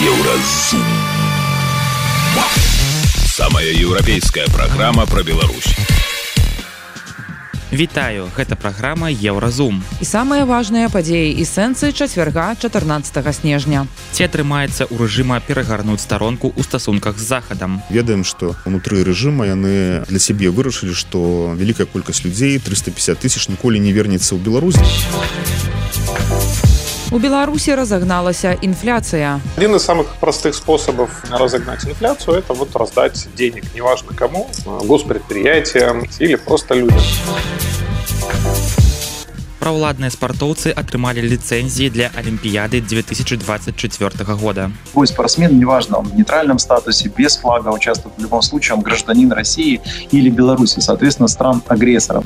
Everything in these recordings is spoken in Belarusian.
Еўразум. Самая еўрапейская праграма пра Беларусь. Вітаю, гэта праграма Еўразум. І самыя важныя падзеі і сэнсы чацвярга 14 снежня. Ці атрымаецца ў рэжыма перагарнуць старонку ў стасунках з захадам. Ведаем, што унутры рэжыма яны для сябе вырашылі, што вялікая колькасць людзей 350 тысяч ніколі не вернецца ў Беларусь. У Беларуси разогналася инфляция. Один из самых простых способов разогнать инфляцию – это вот раздать денег, неважно кому, госпредприятиям или просто людям. Праўладныя спартоўцы атрымалі ліцэнзіі для Алімпіяды 2024 года. Любой спортсмен, неважно, он в нейтральном статусе, без флага участвует в любом случае, он гражданин России или Беларуси, соответственно, стран-агрессоров.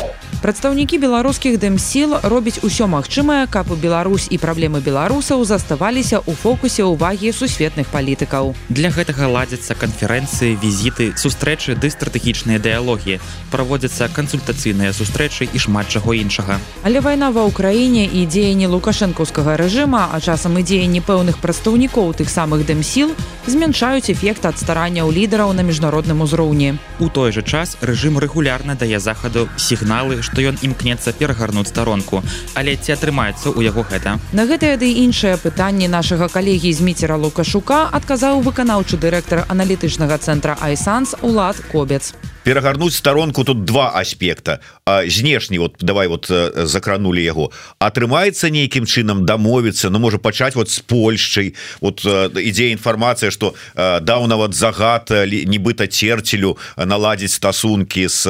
Прадстаўнікі беларускіх дэмсіл робяць усё магчымае, каб у Беларусь і праблемы беларусаў заставаліся ў фокусе ўвагі сусветных палітыкаў. Для гэтага ладзяцца канферэнцыі, візіты, сустрэчы ды стратэгічныя дыялогі. Праводзяцца кансультацыйныя сустрэчы і шмат чаго іншага. Але вайна ва ўкраіне і дзеянні лукашэнкаўскага рэжыма, а часам і дзеянні пэўных прадстаўнікоў тых самых дэмсіл змяншаюць эфект ад старанняў лідараў на міжнародным узроўні. У той жа час рэжым рэгулярна дае захаду сігналы, што ён імкнецца перагарнуць старонку. Але ці атрымаецца ў яго гэта? На гэтыя ды іншыя пытанні нашага калегі зміцера лукашука адказаў выканаўчы дырэктар аналітычнага цэнтра айсанс улад кобец перагарнуць старонку тут два аспекта. Знешні вот давай вот закранули яго. Атрымаецца нейкім чынам дамовіцца Ну можа пачаць вот с Польшчай. Вот ідзе інфармацыя что даў нават загад нібыта церцелю наладзіць стасункі с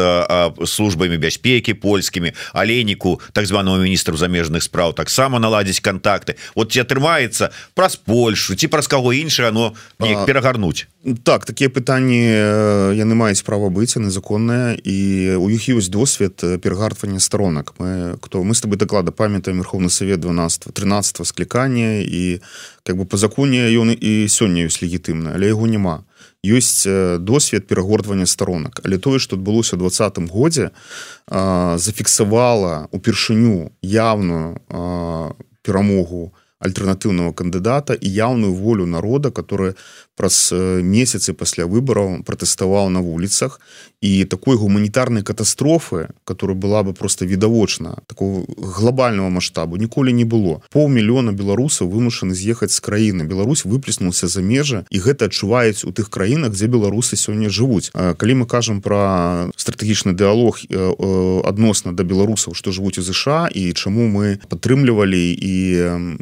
службамі бяспекі польскімі алейніку так званому міністру замежных спраў таксама наладзіць контакты вот ці атрымаецца праз Польшу ці праз каго іншае оно перагарнуць так такія пытанні яны маюць права быць незаконная і у іх ёсць досвед перагартвання сторонак мы кто мы с тобой доклада памятаем Верховны Совет 12 13 склікання і как бы по законе ён і сёння ёсць легітымна але яго няма. Ёсць досвед перагортвання сторонак але тое что адбылося двадцатым годзе зафіксавала упершыню явную перамогу альтэрнатыўнага кандыдата і яўную волю народа который праз месяцы пасля выбараў пратэставаў на вуліцах і такой гуманітарнай катастрофы которая была бы просто відавочна такого глобального масштабу ніколі не было. Паўмільёна беларусаў вымушаны з'ехаць з краіны Беларусь выплеснулся за межа і гэта адчуваюць у тых краінах дзе беларусы сёння жывуць. Калі мы кажам про стратэгічны дыалог адносна да беларусаў что жывуць у ЗША і чаму мы падтрымлівалі і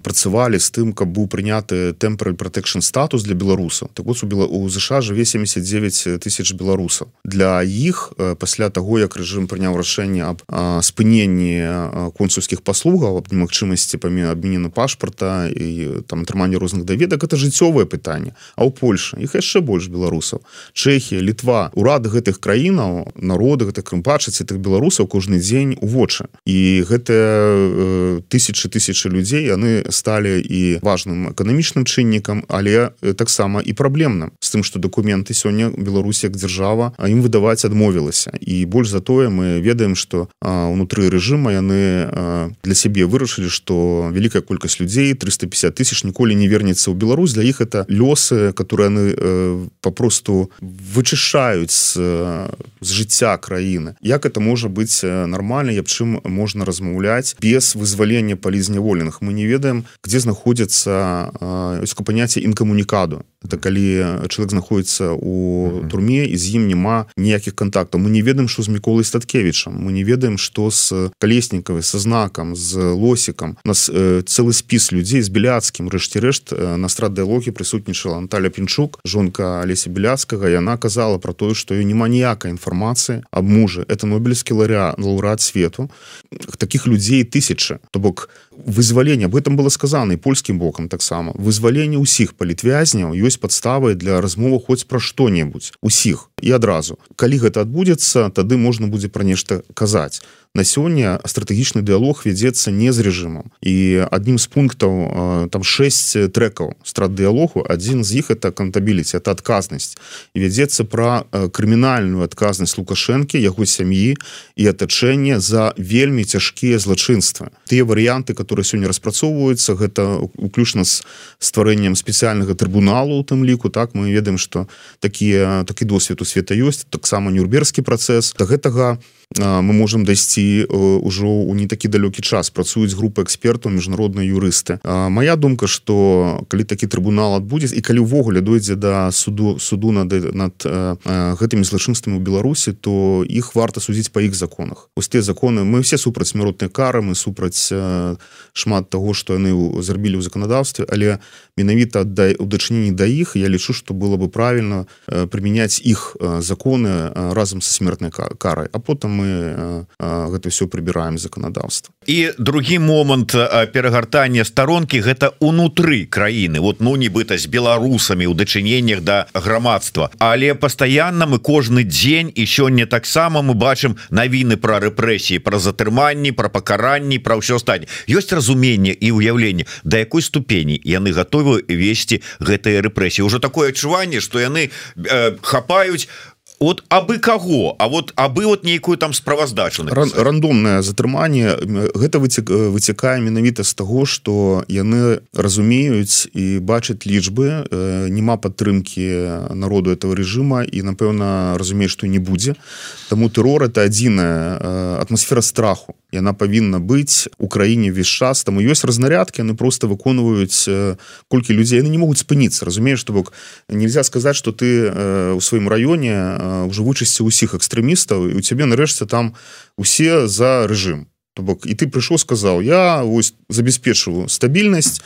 працавалі з тым каб быў прыняты темпраль протэкшн статус для беларусаў. Так вот у ЗША жыве 79 тысяч беларусаў. Для іх пасля таго як рэжым прыняў рашэнне аб спыненні консульскіх паслугаў аб немагчымасці памі абменена пашпарта і там атрыманне розных даведак это жыццёвае пытанне. А ў Польша іх яшчэ больш беларусаў. Чэхія літва урад гэтых краінаў народы гэтых крымпачыць тых беларусаў кожны дзень у вочы. І гэтыя тысячи тысячи людзей яны сталі і важным эканамічным чыннікам але таксама і праблемным з тым что документы сёння Беларусь як дзяржава а ім выдаваць адмовілася і больш затое мы ведаем что унутры рэжыма яны для сябе вырашылі что вялікая колькасць людзей 350 тысяч ніколі не вернется ў Беларусь. Для іх это лёсы которые яны э, попросту вычышаюць з, з жыцця краіны як это можа быць нормально аб чым можна размаўляць без вызвалення палізняволеных мы не ведаем где знаходзіцца паняцце інкамунікаду это калі чалавек знаходіцца у турме і з ім няма ніякіх контактаў мы не ведаем что з міколай статкевичам мы не ведаем что с калеснікавай со знакам з лосікам нас э, цэлы спіс людзей з беляцкім рэшце рэшт э, на страдыялогі прысутнічала Наталя пінчук жонка алеся беляцкага яна казала про тое что ее няма ніякай інфармацыі аб мужа это нобелевскі ларя лаўрад свету. Таких людзей тысячи. То бок вызвалення об этом было сказано і польскім бокам таксама вызваленне ўсіх палітвязняў ёсць падставы для размовы хоць пра што-небудзь. Усіх і адразу. Калі гэта адбудзецца тады можна будзе пра нешта казаць на сёння стратэгічны дыалог вядзецца не з рэжымам. І адным з пунктаў там 6 трекаў страт дыалогу адзін з іх это кантабіліці это адказнасць і вядзецца пра крымінальную адказнасць лукашэнкі яго сям'і і атачэнне за вельмі цяжкія злачынства тыя варыянты которые сёння распрацоўваюцца гэта уключна з стварэннем спецыяльнага трыбуналу у тым ліку так? Мы ведаем что такія такі досвед у света ёсць таксама нюрберскі працэс. Да гэтага мы можемм дайсці ўжо ў не такі далёкі час працуюць групы экспертаў міжнародныя юрысты. Моя думка что калі такі трыбунал адбудзе і калі ўвогуле дойдзе да суду суду над над гэтымі злачынствамі у беларусі то іх варта судзіць па іх законах. Ось тыя законы мы все супраць смяротныя кары мы супраць шмат того что яны зрабілі ў заканадаўстве але менавіта аддай у дачыненні да іх я лічу что было бы правильно прымяняць іх законы разам са смертнай карай. А потым мы гэта все прыбіраем заканадаўства. І другі момант перагартання старонкі гэта унутры краіны. Вот ну нібыта з беларусамі ў дачыненнях да грамадства. Але пастаянна мы кожны дзень і сёння таксама мы бачым навіны пра рэпрэсіі пра затрыманні пра пакаранні пра ўсё стань ёсць разуменне і ўяўленне да якой ступені яны готовы весці гэтыя рэпрэсіі. Уже такое адчуванне что яны э, хапаюць от абы каго А вот абы вот нейкую там справаздачу Ран, рандомное затрыманне. Гэта выцек выцякае менавіта з таго что яны разумеюць і бачаць лічбы няма падтрымки народу этого режима і напэўна разумею что не будзе. Тому тэрор это адзіная атмасфера страху. Яна павінна быць у краіне весь час. Там ёсць разнарядки яны просто выконваюць колькі людзей. Яны не могуць спыніцца разумееш что бок нельзя сказать что ты у сваім раёне ўжо вычысці ўсіх экстрэмістаў і у цябе нарэшце там усе за рэжым. То бок і ты прыйшоў сказаў я вось забяспечваю стабільнасць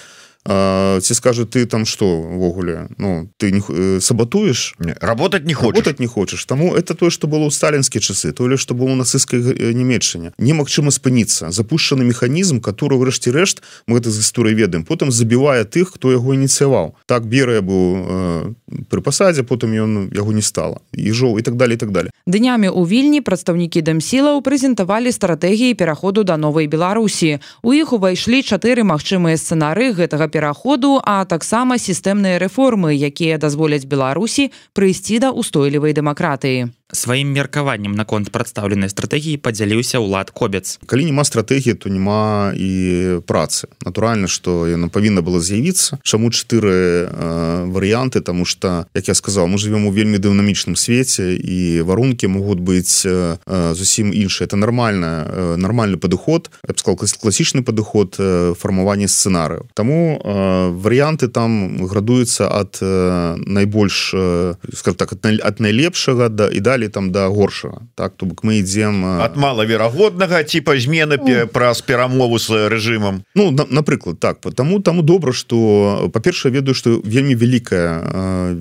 ці скажу ты там что ввогуле? Ну ты не сабатуеш работать не хочешь не хочешь тому это тое что было ў сталінскія часы тое что было у нацысцкай нямецчане немагчыма спыніцца запушчаны механізм который врэшце рэшт мы гэта з гісторыі ведаем потым забівае тых хто яго ініцыяваў так берыя быў э, пры пасадзе потым ён яго не стала ежоў і так далее так далее днямі у вільні прадстаўнікі дэмсілаў прэзентавалі стратэгіі пераходу да новай беларусі у іх увайшлі чатыры магчымыя сцэнары гэтага пераходу а таксама сістэмныя рэформы якія дазволяць беларусі прыйсці да устойлівай дэмакратыі сваім меркаваннем наконт прадстаўленай стратэгіі падзяліўся ўлад кобец. Калі няма стратэгіі то няма і працы. Натуральна что яна павінна была з'явіцца чаму чатыры э, варыянты тому что як я сказал мы живвем у вельмі дынамічным свеце і варункі могуць быць э, зусім іншыя. Это нормально э, нормальны падыход сказал класічны падыход э, фармавання сцэнарыю. Тому э, варыянты там градуюцца ад э, найбольш э, так ад найлепшага да і далее там да горшага. Так то бок мы ідзем от малаверагоднага типа змены ну, праз перамову с рэжымам. Ну на, напрыклад так потому таму добра что па-першае ведаю что вельмі вялікая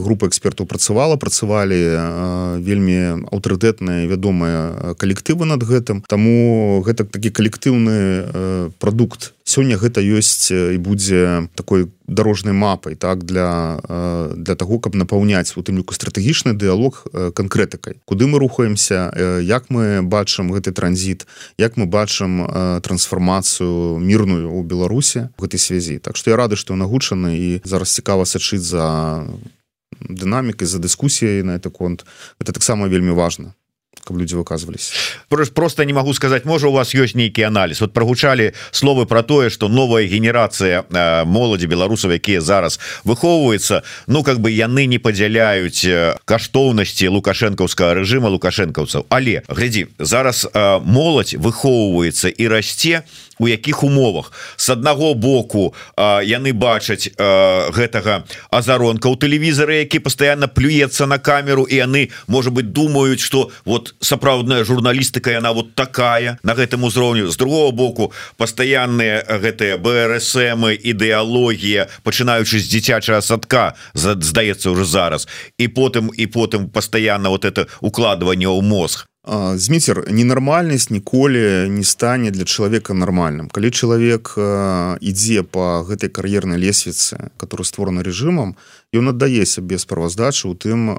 група экспертаў працавала працавалі вельмі аўтарытэтныя вядомыя калектывы над гэтым. Тому гэта такі калектыўны прадукт сёння гэта ёсць і будзе такой дорожнай мапай так для для того каб напаўняць у тым ліку стратэгічны дыалог канкрэтыкай. Куды мы рухаемся як мы бачым гэты транзіт як мы бачым трансфармацыю мірную у беларусе гэтай связі так что я рады что нагучаны і зараз цікава сачыць за дынамікай за дыскусіяй на это конт. Это таксама вельмі важно каб люди выказывались просто не могу сказать можа у вас ёсць нейкі анализ вот прогучалі словы про тое что новая генерацыя моладзі беларусаў якія зараз выхоўваюцца ну как бы яны не падзяляюць каштоўнасці лукашэнкаўскага режима лукашэнкаўцаў. Але глядзі зараз моладзь выхоўваецца і расце у якіх умовах. С аднаго боку а, яны бачаць а, гэтага азаронка у тэлевізары які постоянно плюецца на камеру і яны может быть думаюць что вот сапраўдная журналістыка яна вот такая на гэтым узроўню з другого боку пастаянныя гэтыя брсмы ідэалогія пачынаючы з дзіцячага садка здаецца уже зараз. І потым і потым постоянно вот это укладыванне ў мозг зміцер ненармальнасць ніколі не стане для чалавека нармальным калі чалавек ідзе по гэтай кар'ернай лесвіцы который створана режимам ён аддае сябе справаздачу у тым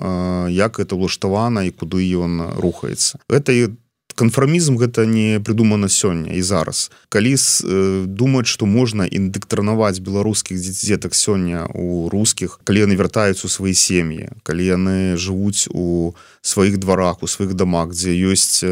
як это ўлаштавана і куды ён рухаецца. Это і канфармізм гэта не прыдумана сёння і зараз. Калі э, думаць што можна індэктранаваць беларускіх дзетак сёння у рускіх калі яны вяртаюць у свае сем'і калі яны жывуць у сваіх дварах у сваіх дамах дзе ёсць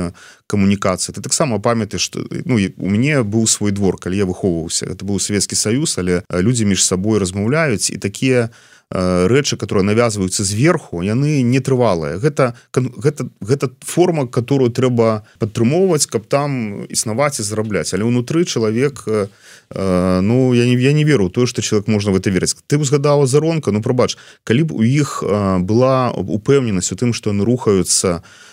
камунікацыя ты таксама памяты што ну у мяне быў свой двор калі я выхоўваўся. Это быў савецкі саюз але людзі між сабой размаўляюць і такія у Э, рэчы которые навязваюцца зверху яны не трывалыя гэта гэта гэта форма которую трэба падтрымоўваць каб там існаваць і зарабляць. Але ўнутры чалавек э, э, ну я не я не веру то что человек можна в это верыць. Ты узгадала заронка ну прабач калі б у іх была упэўненасць у тым что яны рухаюцца у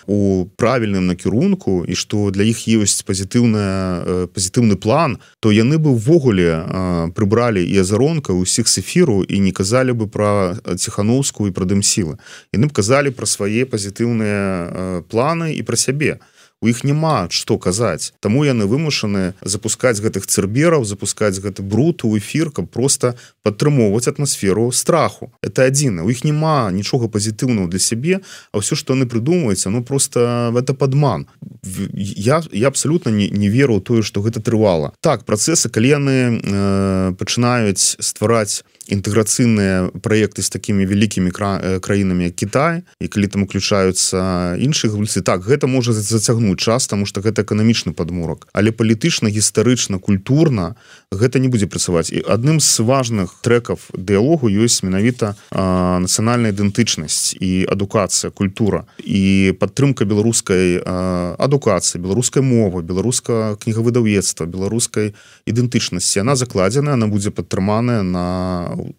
правільным накірунку і что для іх ёсць пазітыўная пазітыўны план то яны бы ўвогуле прыбралі і азаронка усіх с эфіру і не казалі бы про ціхановскую і пра дымсілы яны б казалі пра свае пазітыўныя планы і пра сябе у іх няма што казаць. Таму яны вымушаны запускаць гэтых цербераў запускаць гэты бруд у эфір каб просто падтрымоўваць атмасферу страху. Это адзіна у іх няма нічога пазітыўного для сябе а ўсё што яны прыдумваюцца ну просто это падман. Я я абсолютно не, не веру тое что гэта трывала. Так працэсы калі яны э, пачынаюць ствараць інтэграцыйныя праекты з такімі вялікімі кра э, краінамі Кітай і калі там уключаюцца іншыя гульцы так гэта можа зацягнуць час тому что гэта эканамічны падмурак. Але палітычна гістарычна культурна гэта не будзе працаваць. І адным з важных трекаў дыалогу ёсць менавіта нацыянальная ідэнтычнасць і адукацыя культура. І падтрымка беларускай адукацыі беларускай мовы беларуска кнігавыдаўецтва беларускай ідэнтычнасці. Она закладзена она будзе падтрыманая на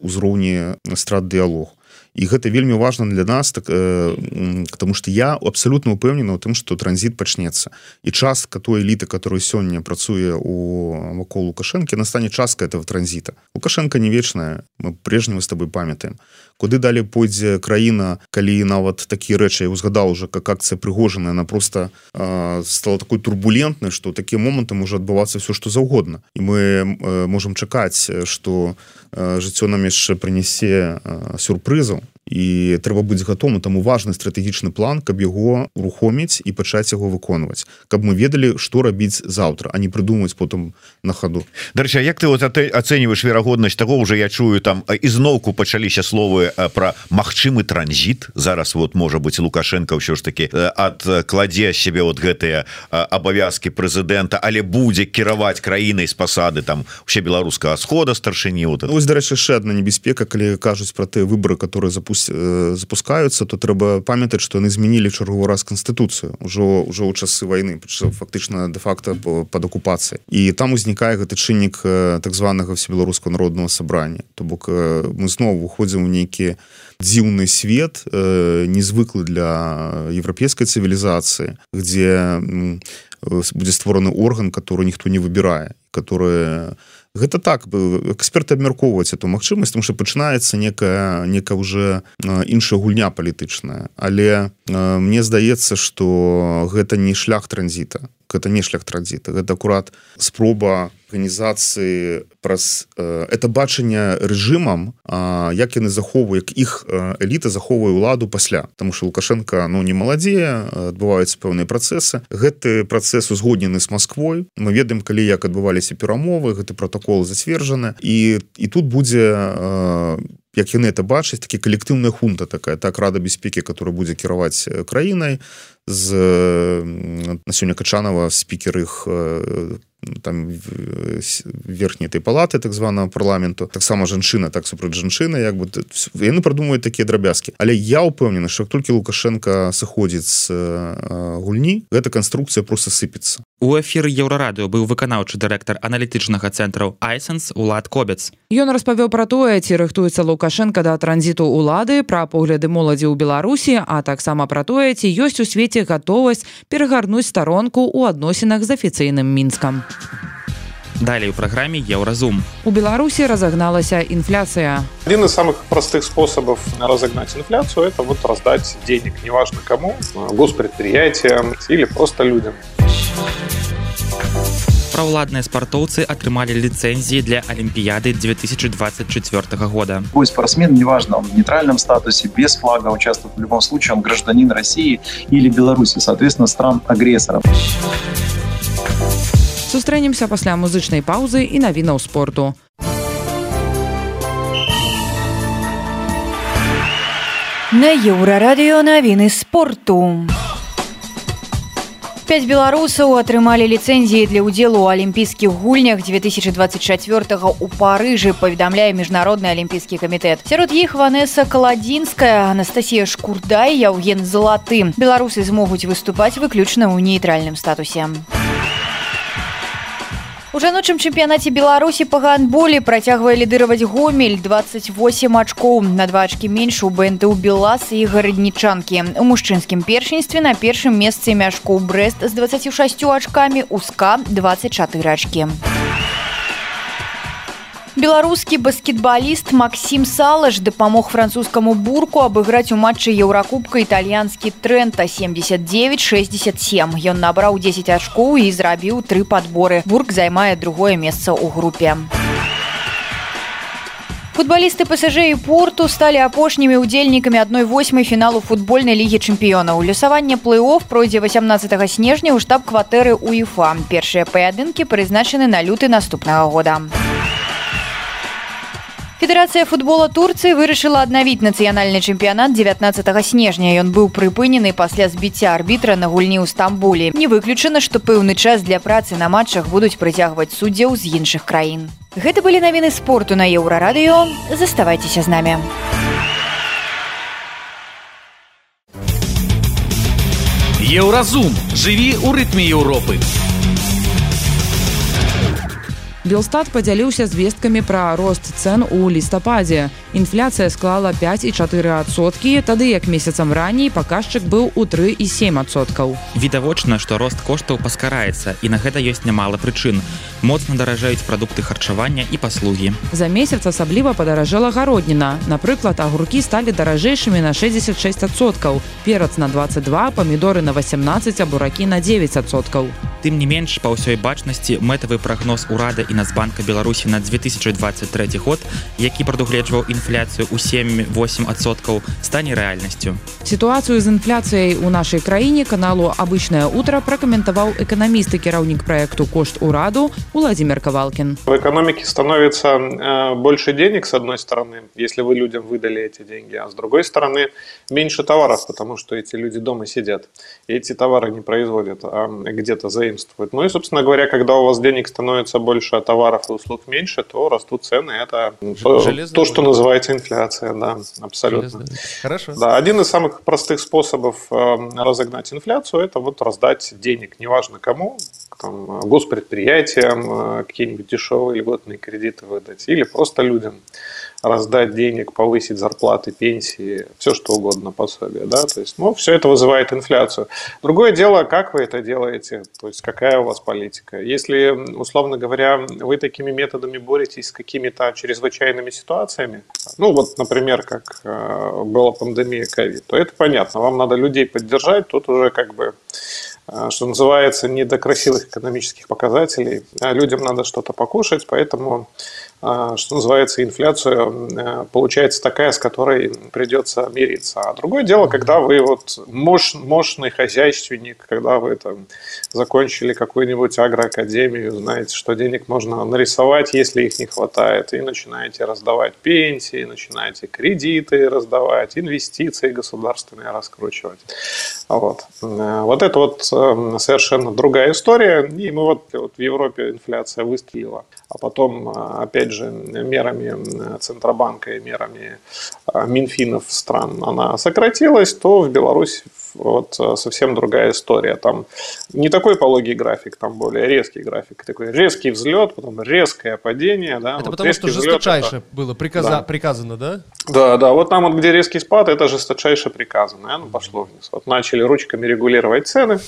ўзроўні страт дыалог і гэта вельмі важно для нас так э, потому что я абсолютно упэўнена у тым что транзит пачнецца. І частка той эліты которую сёння працуе у вакол лукашэнкі настане частка этого транзіта. Лукашенко не вечная. Мы прежнего с тобой памятаем куды далі пойдзе краіна калі нават такія рэчы я узгадаў уже как акцыя прыгожаная она просто э, стала такой турбулентнай что такія моманты можа адбывацца все что заўгодна. І мы э, можем чакаць что э, жыццё нам яшчэ прынясе э, сюрпрызу і трэба быць гатовым таму важны стратэгічны план каб яго рухоміць і пачаць яго выконваць каб мы ведалі што рабіць заўтра а не прыдумаць потым на хаду. Дарэча як ты вот ацэньваеш верагоднасць того уже я чую там ізноўку пачаліся словы про магчымы транзіт? Зараз вот можа быть лукашенко ўсё ж таки адкладзе себе вот гэтыя абавязки прэзідэнта але будзе кіраваць краінай з пасады там вообще беларускага схода старшыні вот ось дарэчы яшчэ одна небяспека калі кажуць про тыя выборы которые запустили запуск э, запускаюцца то трэба памятаць что яны змянілі чарговы раз конституцыю ўжо ўжо ў часы войны фактычна де-факто под акупацыяй і там узнікае гэты чыннік так званага всебеларускаго народного сабрання то бок мы зноў выходзім у нейкі дзіўны свет незвыклы для еўрапейскай цывілізацыі где будзе створаны орган который ніхто не выбірае которые не гэта так эксперты абмяркоўваць эту магчымасць тому что пачынаецца некая нека уже іншая гульня палітычная. Але мне здаецца что гэта не шлях транзіта гэта не шлях транзіта гэта акурат спроба арганізацыі праз э, это бачанне рэжымам як яны захоўваю як іх эліта захоўвае ўладу пасля. Тому что лукашенко ну не маладзее адбываюцца пэўныя працэсы. Гэты працэс узгоднены з Москвой мы ведаем калі як адбываліся перамовы гэты протокол зацверджаны. І і тут будзе як яны это бачаць такі калектыўная хунта такая так рада бяспекі которая будзе кіраваць краінай з на сёння качанова спікер іх там верхняй этой палаты так званого парламенту. Таксама жанчына так супраць жанчыны як бы яны прадумаюць такія драбязкі але я упэўнены что толькі лукашенко сыходзіць з гульні гэта канструкцыя просто сыпецца. У эфіры еўрарадыо быў выканаўчы дырэктар аналітычнага цэнтраў айсенс улад кобец. Ён распавёў пра тое ці рыхтуецца лукашенко да транзіту улады пра погляды моладзі ў беларусі а таксама пра тое ці ёсць у свеце гатовасць перагарнуць старонку ў адносінах з афіцыйным мінскам далей у праграме еўразум у беларусі разогналася інфляцыя один из самых простых способов разогнать инфляцию это вот раздать денег неважно кому госпредприятиям или просто людям Праўладныя спартоўцы атрымалі ліцэнзіі для Алімпіяды 2024 года. Любой спортсмен, неважно, он в нейтральном статусе, без флага участвует в любом случае, он гражданин России или Беларуси, соответственно, стран-агрессоров. Сустрэнемся пасля музычнай паўзы і навінаў спорту. На еўрарадыё навіны спорту. Пяць беларусаў атрымалі ліцэнзіі для ўдзелу ў алімпійскіх гульнях 2024 у парыжы паведамляе міжнародны алімпійскі камітэт сярод іх ванесса каладзінская Анастасія шкурдай яўген залаты беларусы змогуць выступаць выключна ў нейтральным статусе У жаночым чэмпіянаце беларусі па гандболі працягвае лідыраваць гомель 28 ачкоў на два ачкі менш у бэнты ў белас і гараднічанкі у мужчынскім першынстве на першым месцы мяшкоў брест з 26 ачкамі узка 24 ачкі беларускі баскетбаліст Макссім салаш дапамог французскаму бурку абыграць у матчы еўракубка італьянскі трэнта 7967 ён набраў 10 ачкоў і зрабіў тры падборы. Бург займае другое месца ў групе. Футбалісты пасажэ і порту сталі апошнімі удзельнікамі адной восьмай фіналу футбольнай лігі чэмпіёнаў. Лёсаванне плэй-офф пройдзе 18 снежня ў штаб-кватэры уефа. Першыя паядынкі прызначаны на люты наступнага года Федэрацыя футбола Турцыі вырашыла аднавіць нацыянальны чэмпіянат 19 снежня. Ён быў прыпынены пасля збіцця арбітра на гульні ў Стамбулі. Не выключана, што пэўны час для працы на матчах будуць прыцягваць суддзяў з іншых краін. Гэта былі навіны спорту на еўрарадыё. Заставайцеся з намі. Еўразум жыві ў рытме Еўропы. Белстат падзяліўся звесткамі пра рост цэн у лістападзе. Інфляцыя склала 5,4соткі, тады як месяцам раней паказчык быў у 3,7соткаў. Відавочна, што рост коштаў паскараецца і на гэта ёсць нямала прычын. Моцна даражаюць прадукты харчавання і паслугі. За месяц асабліва падаражэла гародніна. Напрыклад, агуркі сталі даражэйшымі на 66соткаў. Перац на 22, памідоры на 18, а буракі на 9соткаў. Тым не менш па ўсёй бачнасці мэтавы прагноз урада і нацбанка беларусі на 2023 год які прадугледжваў інфляцыю ў 7-8соткаў стане рэальнасцю сітуацыю з інфляцыяй у нашай краіне каналу обычное утро пракаментаваў эканаміст і кіраўнік проекту кошт ураду владимир кавалкин в экономике становится э, больше денег с одной стороны если вы людям выдали эти деньги а с другой стороны меньше товаров потому что эти люди дома сидят и эти товары не производят а где-то заимствуют ну и собственно говоря когда у вас денег становится больше товаров и услуг меньше, то растут цены. Это Железная то, что называется инфляция, да, абсолютно. Железная. Хорошо. Да, один из самых простых способов э, разогнать инфляцию – это вот раздать денег, неважно кому, там, госпредприятиям, э, какие-нибудь дешевые льготные кредиты выдать или просто людям раздать денег, повысить зарплаты, пенсии, все что угодно, пособие, да, то есть, ну, все это вызывает инфляцию. Другое дело, как вы это делаете, то есть, какая у вас политика. Если, условно говоря, вы такими методами боретесь с какими-то чрезвычайными ситуациями, ну, вот, например, как э, была пандемия ковид, то это понятно, вам надо людей поддержать, тут уже как бы э, что называется, не до красивых экономических показателей. А людям надо что-то покушать, поэтому что называется, инфляция э, получается такая, с которой придется мириться. А другое дело, когда вы вот мощ, мощный хозяйственник, когда вы там закончили какую-нибудь агроакадемию, знаете, что денег можно нарисовать, если их не хватает, и начинаете раздавать пенсии, начинаете кредиты раздавать, инвестиции государственные раскручивать. Вот. Э, вот это вот э, совершенно другая история. И мы вот, вот в Европе инфляция выстрелила, а потом опять же, мерами Центробанка и мерами а, Минфинов стран она сократилась, то в Беларуси вот а, совсем другая история. Там не такой пологий график, там более резкий график. Такой резкий взлет, потом резкое падение. Да? Это вот потому что жесточайше это... было приказа... да. приказано, да? Да, да. Вот там вот, где резкий спад, это жесточайше приказано. И оно пошло вниз. Вот начали ручками регулировать цены.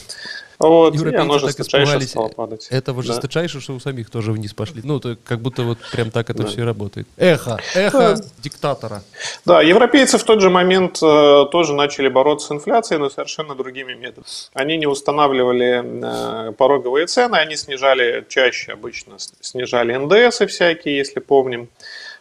Вот, и Европейцы оно так жесточайше испугались стало падать. этого Да. жесточайше, что у самих тоже вниз пошли. Ну, то как будто вот прям так это Да. все и работает. Эхо, эхо диктатора. Да, европейцы в тот же момент э, тоже начали бороться с инфляцией, но совершенно другими методами. Они не устанавливали э, пороговые цены, они снижали чаще обычно, снижали НДСы всякие, если помним.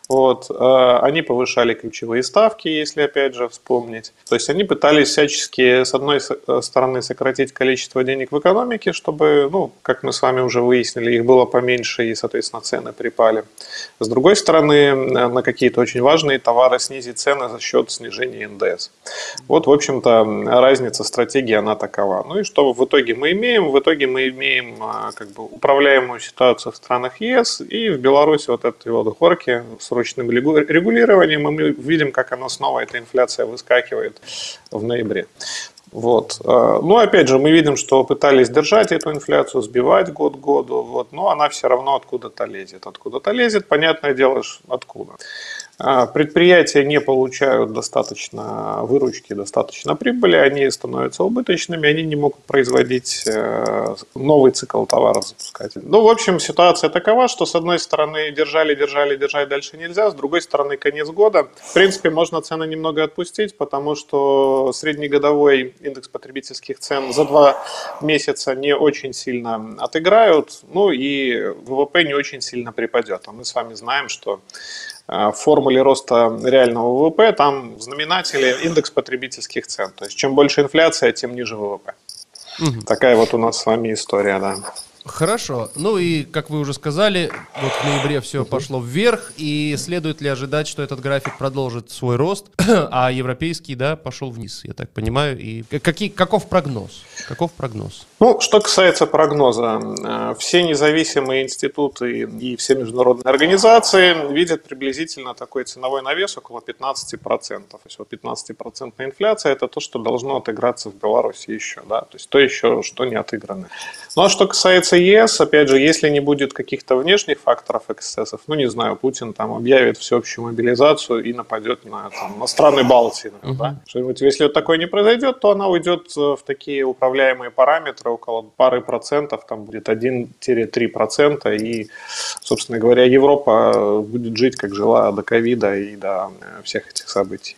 Вот, э, они повышали ключевые ставки, если опять же вспомнить. То есть они пытались всячески, с одной э, стороны, сократить количество денег в экономике, чтобы, ну, как мы с вами уже выяснили, их было поменьше и, соответственно, цены припали. С другой стороны, э, на какие-то очень важные товары снизить цены за счет снижения НДС. Вот, в общем-то, разница стратегии, она такова. Ну и что в итоге мы имеем? В итоге мы имеем как бы управляемую ситуацию в странах ЕС и в Беларуси вот этой вот горки с регу- регулированием, и мы видим, как она снова, эта инфляция выскакивает в ноябре. Вот. Э, Ну, опять же, мы видим, что пытались держать эту инфляцию, сбивать год к году, вот, но она все равно откуда-то лезет. Откуда-то лезет, понятное дело, откуда. А, Предприятия не получают достаточно выручки, достаточно прибыли, они становятся убыточными, они не могут производить э, новый цикл товаров запускать. Ну, в общем, ситуация такова, что с одной стороны держали, держали, держать дальше нельзя, с другой стороны конец года. В принципе, можно цены немного отпустить, потому что среднегодовой индекс потребительских цен за два месяца не очень сильно отыграют, ну и ВВП не очень сильно припадет. А мы с вами знаем, что в формуле роста реального ВВП там в знаменателе индекс потребительских цен. То есть чем больше инфляция, тем ниже ВВП. Такая вот у нас с вами история, да. Хорошо. Ну и, как вы уже сказали, вот в ноябре все пошло вверх, и следует ли ожидать, что этот график продолжит свой рост, а европейский, да, пошел вниз, я так понимаю. И какие, каков прогноз? Каков прогноз? Ну, что касается прогноза, э, все независимые институты и все международные организации видят приблизительно такой ценовой навес около 15%. То есть вот 15% инфляция – это то, что должно отыграться в Беларуси еще, да, то есть то еще, что не отыграно. Ну, а что касается ЕС, опять же, если не будет каких-то внешних факторов эксцессов, ну, не знаю, Путин там объявит всеобщую мобилизацию и нападет на, там, на страны Балтии, например, да? Что-нибудь, если вот такое не произойдет, то она уйдет э, в такие управляемые параметры, около пары процентов, там будет 1-3 процента, и, собственно говоря, Европа будет жить, как жила до ковида и до э, всех этих событий.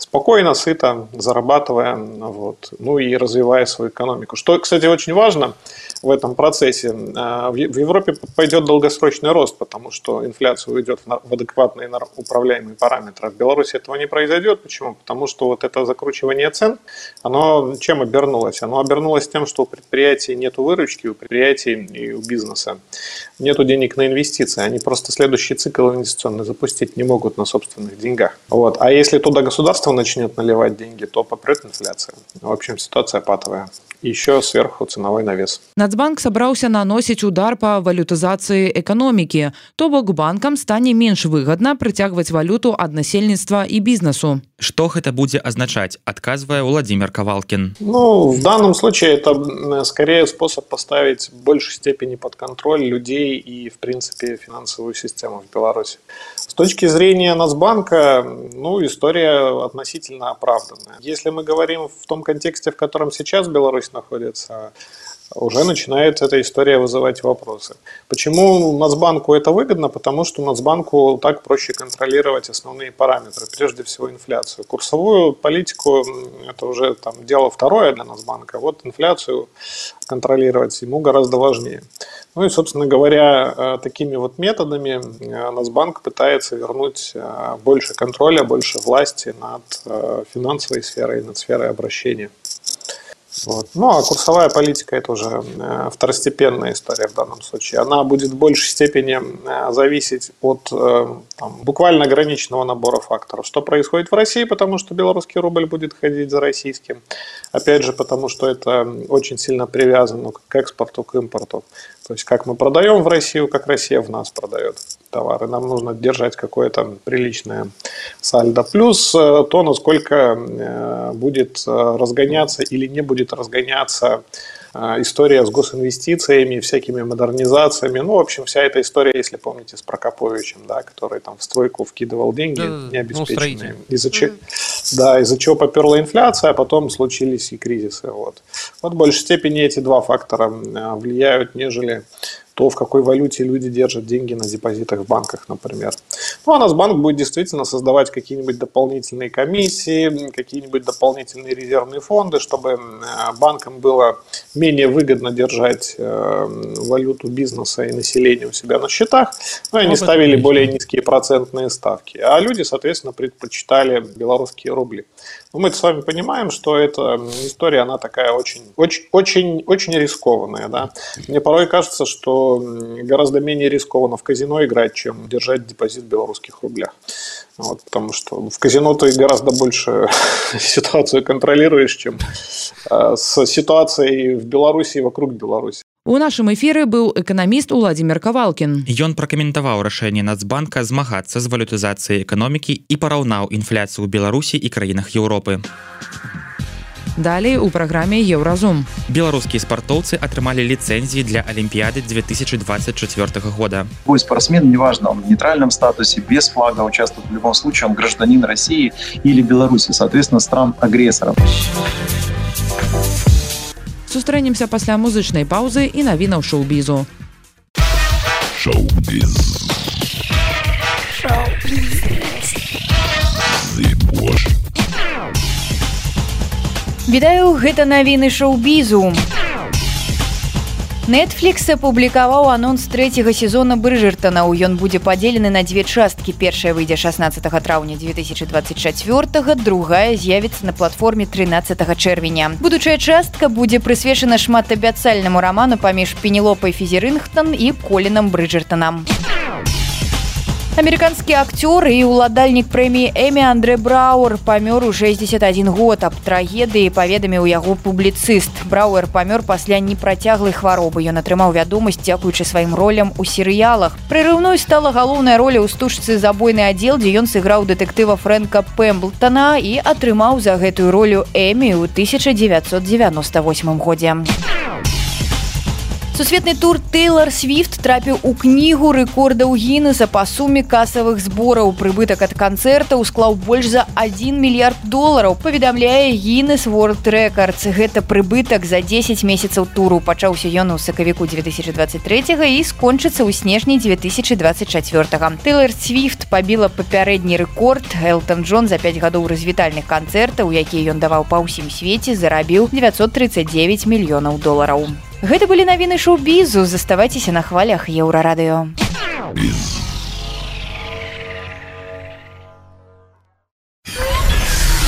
Спокойно, сыто, зарабатывая, вот, ну и развивая свою экономику. Что, кстати, очень важно в этом процессе. э, В Европе пойдет долгосрочный рост, потому что инфляция уйдет в адекватные управляемые параметры. А В Беларуси этого не произойдет. Почему? Потому что вот это закручивание цен, оно чем обернулось? Оно обернулось тем, что у предприятий нет выручки, у предприятий и у бизнеса нету денег на инвестиции. Они просто следующий цикл инвестиционный запустить не могут на собственных деньгах. Вот. А если туда государство начнет наливать деньги, то попрет инфляция. В общем, ситуация патовая. И еще сверху ценовой навес. Нацбанк сабраўся наносіць удар па валютызацыі эканомікі. То бок банкам стане менш выгадна прыцягваць валюту ад насельніцтва і бізнесу. Што гэта будзе азначаць, адказвае Владзімир Кавалкін. Ну, в данном случае это скорее способ поставить в большей степени под контроль людей и, в принципе, финансовую систему в Беларуси. С точки зрения Нацбанка, ну, история относительно оправданная. Если мы говорим в том контексте, в котором сейчас Беларусь находится, уже начинает эта история вызывать вопросы. Почему Нацбанку это выгодно? Потому что Нацбанку так проще контролировать основные параметры, прежде всего инфляцию. Курсовую политику это уже там дело второе для Нацбанка. Вот инфляцию контролировать ему гораздо важнее. Ну и, собственно говоря, э, такими вот методами э, Нацбанк пытается вернуть э, больше контроля, больше власти над финансовой сферой, над сферой обращения. Вот. Ну, а курсовая политика – это уже э, второстепенная история в данном случае. Она будет в большей степени э, зависеть от э, там, буквально ограниченного набора факторов. Что происходит в России, потому что белорусский рубль будет ходить за российским. Опять же, потому что это очень сильно привязано к экспорту, к импорту. То есть, как мы продаем в Россию, как Россия в нас продает товары. Нам нужно держать какое-то приличное сальдо. Плюс э, то, насколько э, будет э, разгоняться или не будет разгоняться история с госинвестициями, всякими модернизациями. Ну, в общем, вся эта история, если помните, с Прокоповичем, да, который там в стройку вкидывал деньги да, необеспеченные. Ну, из-за чего, да, из-за чего поперла инфляция, а потом случились и кризисы. Вот. вот в большей степени эти два фактора влияют, нежели то в какой валюте люди держат деньги на депозитах в банках, например. Ну, а нас банк будет действительно создавать какие-нибудь дополнительные комиссии, какие-нибудь дополнительные резервные фонды, чтобы банкам было менее выгодно держать э, валюту бизнеса и населения у себя на счетах, ну, и они ставили более низкие процентные ставки. А люди, соответственно, предпочитали белорусские рубли. Но мы с вами понимаем, что эта история, она такая очень, очень, очень, очень рискованная. Да? Мне порой кажется, что гораздо менее рискованно в казино играть, чем держать депозит в белорусских рублях. Вот, потому что в казино ты гораздо больше ситуацию контролируешь, чем э, с ситуацией в Беларуси и вокруг Беларуси. У нашым эфіры быў эканаміст Уладзімир Кавалкін. Ён пракаментаваў рашэнне Нацбанка змагацца з валютызацыяй эканомікі і параўнаў інфляцыю ў Беларусі і краінах Еўропы. Далей у праграме еўразум. Беларускія спартоўцы атрымалі ліцэнзіі для алімпіяды 2024 года. Бой спортсмен, неважно, он в нейтральном статусе, без флага участвует в любом случае, он гражданин России или Беларуси, соответственно, стран-агрессоров. Сустрэнемся пасля музычнай паўзы і навінаў шоу-бізу. Шоу-біз. Відаю, гэта навіны шоу-бізу. Netflix апублікаваў анонс трэцяга сезона брыжертана ён будзе падзелены на дзве часткі. Першая выйдзе 16 траўня 2024 другая з'явіцца на платформе 13 чэрвеня. Будучая частка будзе прысвечана шматабяцальнаму раману паміж пенелопай фізерынгтон і колінам брыжертанам Амерыканскі акцёр і ўладальнік прэміі Эмі Андре Брауэр памёр у 61 год аб трагедыі паведаміў яго публіцыст. Брауэр памёр пасля непрацяглай хваробы. Ён атрымаў вядомасць, дзякуючы сваім ролям у серыялах. Прырыўной стала галоўная роля ў стужцы забойны аддзел, дзе ён сыграў дэтэктыва Фрэнка Пэмблтона і атрымаў за гэтую ролю Эмі ў 1998 годзе. Сусветны тур Тейлор Свифт трапіў у кнігу рэкордаў гінеса па суме касавых збораў. Прыбытак ад канцэрта ўсклаў больш за 1 мільярд долараў. Паведамляе гінес World Records. Гэта прыбытак за 10 месяцаў туру. Пачаўся ён у сакавіку 2023 і скончыцца ў снежні 2024. Тейлор Свифт пабіла папярэдні рэкорд. Элтон Джон за 5 гадоў развітальных канцэртаў, якія ён даваў па ўсім свеце, зарабіў 939 мільёнаў долараў. Гэта былі навіны шоу-бізу, заставайцеся на хвалях еўрарадыё.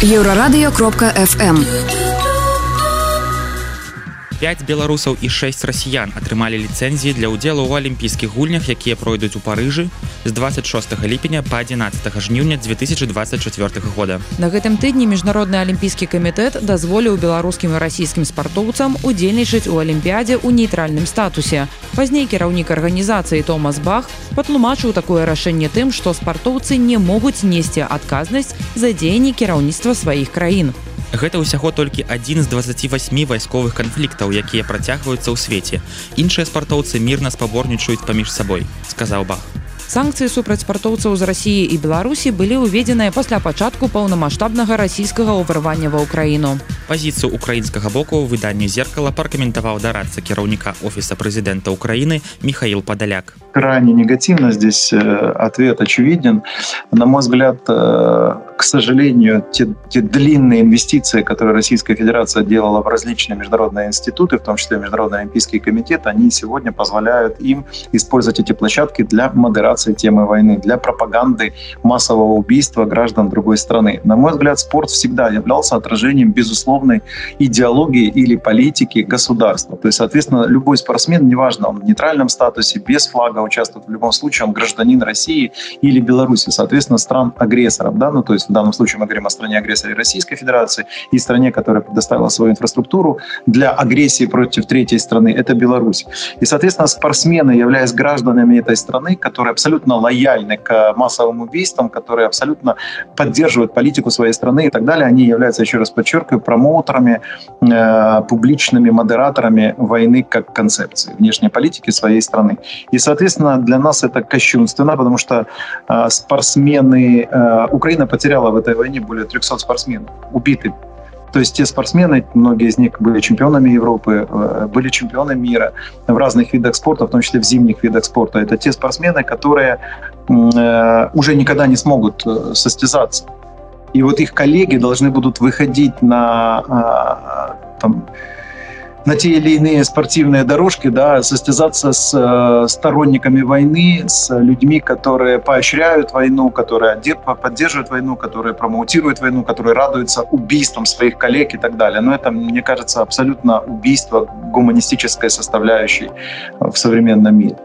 Еўрарадыё кропка FM. 5 беларусаў і 6 расіян атрымалі ліцэнзіі для ўдзелу ў алімпійскіх гульнях якія пройдуць у парыжы з 26 ліпеня па 11 жніўня 2024 года. На гэтым тыдні міжнародны алімпійскі камітэт дазволіў беларускім і расійскім спартоўцам удзельнічаць у алімпіядзе ў нейтральным статусе. Пазней кіраўнік арганізацыі томас бах патлумачыў такое рашэнне тым што спартоўцы не могуць несці адказнасць за дзеянні кіраўніцтва сваіх краін. у Гэта ўсяго толькі адзін з 28 вайсковых канфліктаў, якія працягваюцца ў свеце. Іншыя спартоўцы мірна спаборнічаюць паміж сабой, сказаў Бах. Санкцыі супраць спартоўцаў з рассіі і Беларусі былі ўведзеныя пасля пачатку паўнамасштабнага расійскага ўварвання ва ўкраіну. Пазіцыю украінскага боку выданне зеркала паркаментаваў дарацца кіраўніка офіса прэзідэнта Украіны Михаил Падаляк. Крайне негативно здесь э, ответ очевиден. На мой взгляд, э, к сожалению, те, те длинные инвестиции, которые Российская Федерация делала в различные международные институты, в том числе Международный Олимпийский комитет, они сегодня позволяют им использовать эти площадки для модерации темы войны, для пропаганды массового убийства граждан другой страны. На мой взгляд, спорт всегда являлся отражением безусловной идеологии или политики государства. То есть, соответственно, любой спортсмен, неважно, он в нейтральном статусе, без флага участвует, в любом случае он гражданин России или Беларуси, соответственно, стран-агрессоров. Да? Ну, то есть в данном случае мы говорим о стране-агрессоре Российской Федерации, и стране, которая предоставила свою инфраструктуру для агрессии против третьей страны, это Беларусь. И, соответственно, спортсмены, являясь гражданами этой страны, которые абсолютно лояльны к массовым убийствам, которые абсолютно поддерживают политику своей страны и так далее, они являются, еще раз подчеркиваю, промоутерами, э, публичными модераторами войны как концепции внешней политики своей страны. И, соответственно, для нас это кощунственно, потому что э, спортсмены... Э, Украина потеряла в этой войне более 300 спортсменов, убиты то есть те спортсмены, многие из них были чемпионами Европы, э, были чемпионами мира в разных видах спорта, в том числе в зимних видах спорта. Это те спортсмены, которые э, уже никогда не смогут э, состязаться. И вот их коллеги должны будут выходить на там, на те или иные спортивные дорожки, да, состязаться с э, сторонниками войны, с людьми, которые поощряют войну, которые поддерживают войну, которые промоутируют войну, которые радуются убийствам своих коллег и так далее. Но это, мне кажется, абсолютно убийство гуманистической составляющей в современном мире.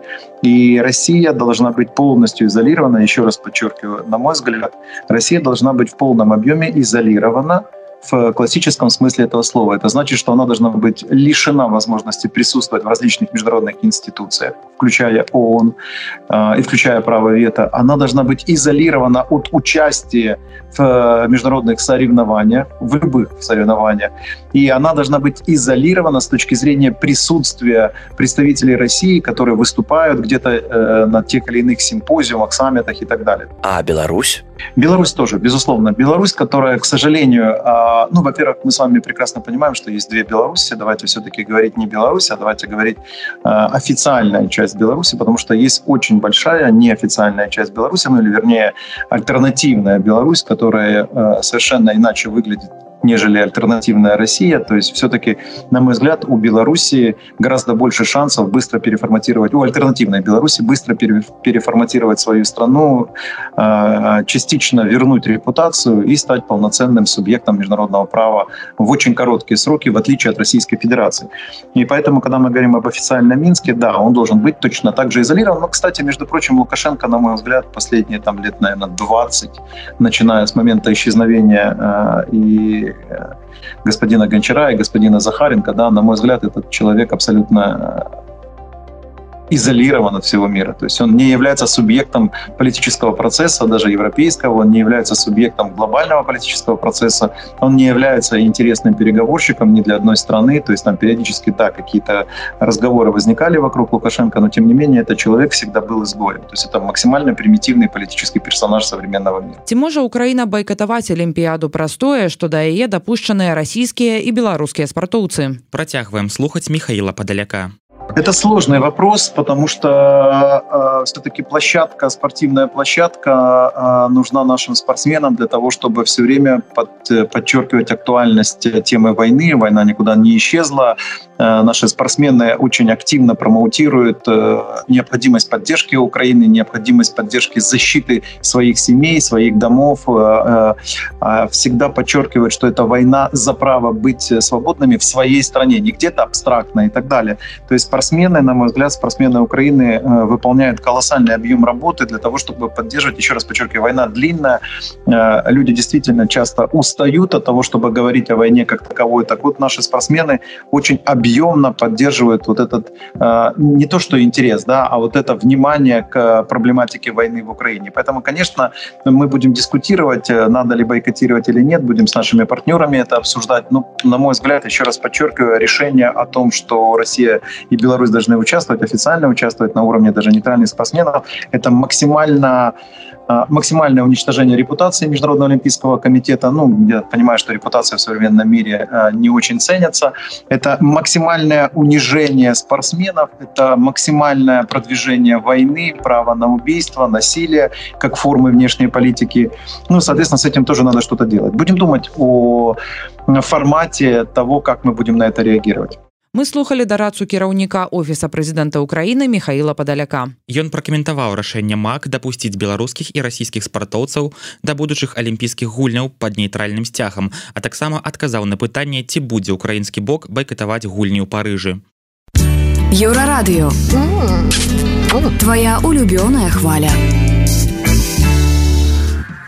И Россия должна быть полностью изолирована, еще раз подчеркиваю, на мой взгляд, Россия должна быть в полном объеме изолирована в классическом смысле этого слова. Это значит, что она должна быть лишена возможности присутствовать в различных международных институциях, включая ООН э, и включая право вето. Она должна быть изолирована от участия в э, международных соревнованиях, в любых соревнованиях. И она должна быть изолирована с точки зрения присутствия представителей России, которые выступают где-то э, на тех или иных симпозиумах, саммитах и так далее. А Беларусь? Беларусь тоже, безусловно. Беларусь, которая, к сожалению, э, ну, во-первых, мы с вами прекрасно понимаем, что есть две Беларуси. Давайте все-таки говорить не Беларусь, а давайте говорить э, официальная часть Беларуси, потому что есть очень большая неофициальная часть Беларуси, ну или вернее альтернативная Беларусь, которая э, совершенно иначе выглядит нежели альтернативная Россия. То есть все-таки, на мой взгляд, у Беларуси гораздо больше шансов быстро переформатировать, у альтернативной Беларуси быстро переформатировать свою страну, а, частично вернуть репутацию и стать полноценным субъектом международного права в очень короткие сроки, в отличие от Российской Федерации. И поэтому, когда мы говорим об официальном Минске, да, он должен быть точно так же изолирован. Но, кстати, между прочим, Лукашенко, на мой взгляд, последние там лет, наверное, 20, начиная с момента исчезновения э, и господина Гончара и господина Захаренко, да, на мой взгляд, этот человек абсолютно изолирован от всего мира. То есть он не является субъектом политического процесса, даже европейского, он не является субъектом глобального политического процесса, он не является интересным переговорщиком ни для одной страны. То есть там периодически, да, какие-то разговоры возникали вокруг Лукашенко, но тем не менее этот человек всегда был изгоем. То есть это максимально примитивный политический персонаж современного мира. Ці можа Украіна байкатаваць алімпіяду праз тое, што да яе дапушчаныя расійскія і беларускія спартоўцы. Працягваем слухаць Михаила Падаляка. Это сложный вопрос, потому что э, все-таки площадка, спортивная площадка э, нужна нашим спортсменам для того, чтобы все время под, подчеркивать актуальность темы войны. Война никуда не исчезла. Э, наши спортсмены очень активно промоутируют э, необходимость поддержки Украины, необходимость поддержки защиты своих семей, своих домов. Э, э, всегда подчеркивают, что это война за право быть свободными в своей стране, не где-то абстрактно и так далее. То есть спортсмены, на мой взгляд, спортсмены Украины э, выполняют колоссальный объем работы для того, чтобы поддерживать, еще раз подчеркиваю, война длинная, э, люди действительно часто устают от того, чтобы говорить о войне как таковой. Так вот, наши спортсмены очень объемно поддерживают вот этот, э, не то что интерес, да, а вот это внимание к проблематике войны в Украине. Поэтому, конечно, мы будем дискутировать, надо ли бойкотировать или нет, будем с нашими партнерами это обсуждать. Ну, на мой взгляд, еще раз подчеркиваю, решение о том, что Россия и Беларусь Беларусь должны участвовать, официально участвовать на уровне даже нейтральных спортсменов. Это максимально а, максимальное уничтожение репутации Международного олимпийского комитета. Ну, я понимаю, что репутация в современном мире а, не очень ценится. Это максимальное унижение спортсменов, это максимальное продвижение войны, права на убийство, насилие как формы внешней политики. Ну, соответственно, с этим тоже надо что-то делать. Будем думать о формате того, как мы будем на это реагировать. Мы слухали дарацу кіраўніка офіса прэзідэнта Украіны Михаила падаляка. Ён пракаментаваў рашэнне мак дапусціць беларускіх і расійскіх спартоўцаў да будучых алімпійскіх гульняў пад нейтральным сцягам, а таксама адказаў на пытанне, ці будзе украінскі бок байкатаваць гульні ў парыжы. Еўрарадыё Твая улюбёная хваля.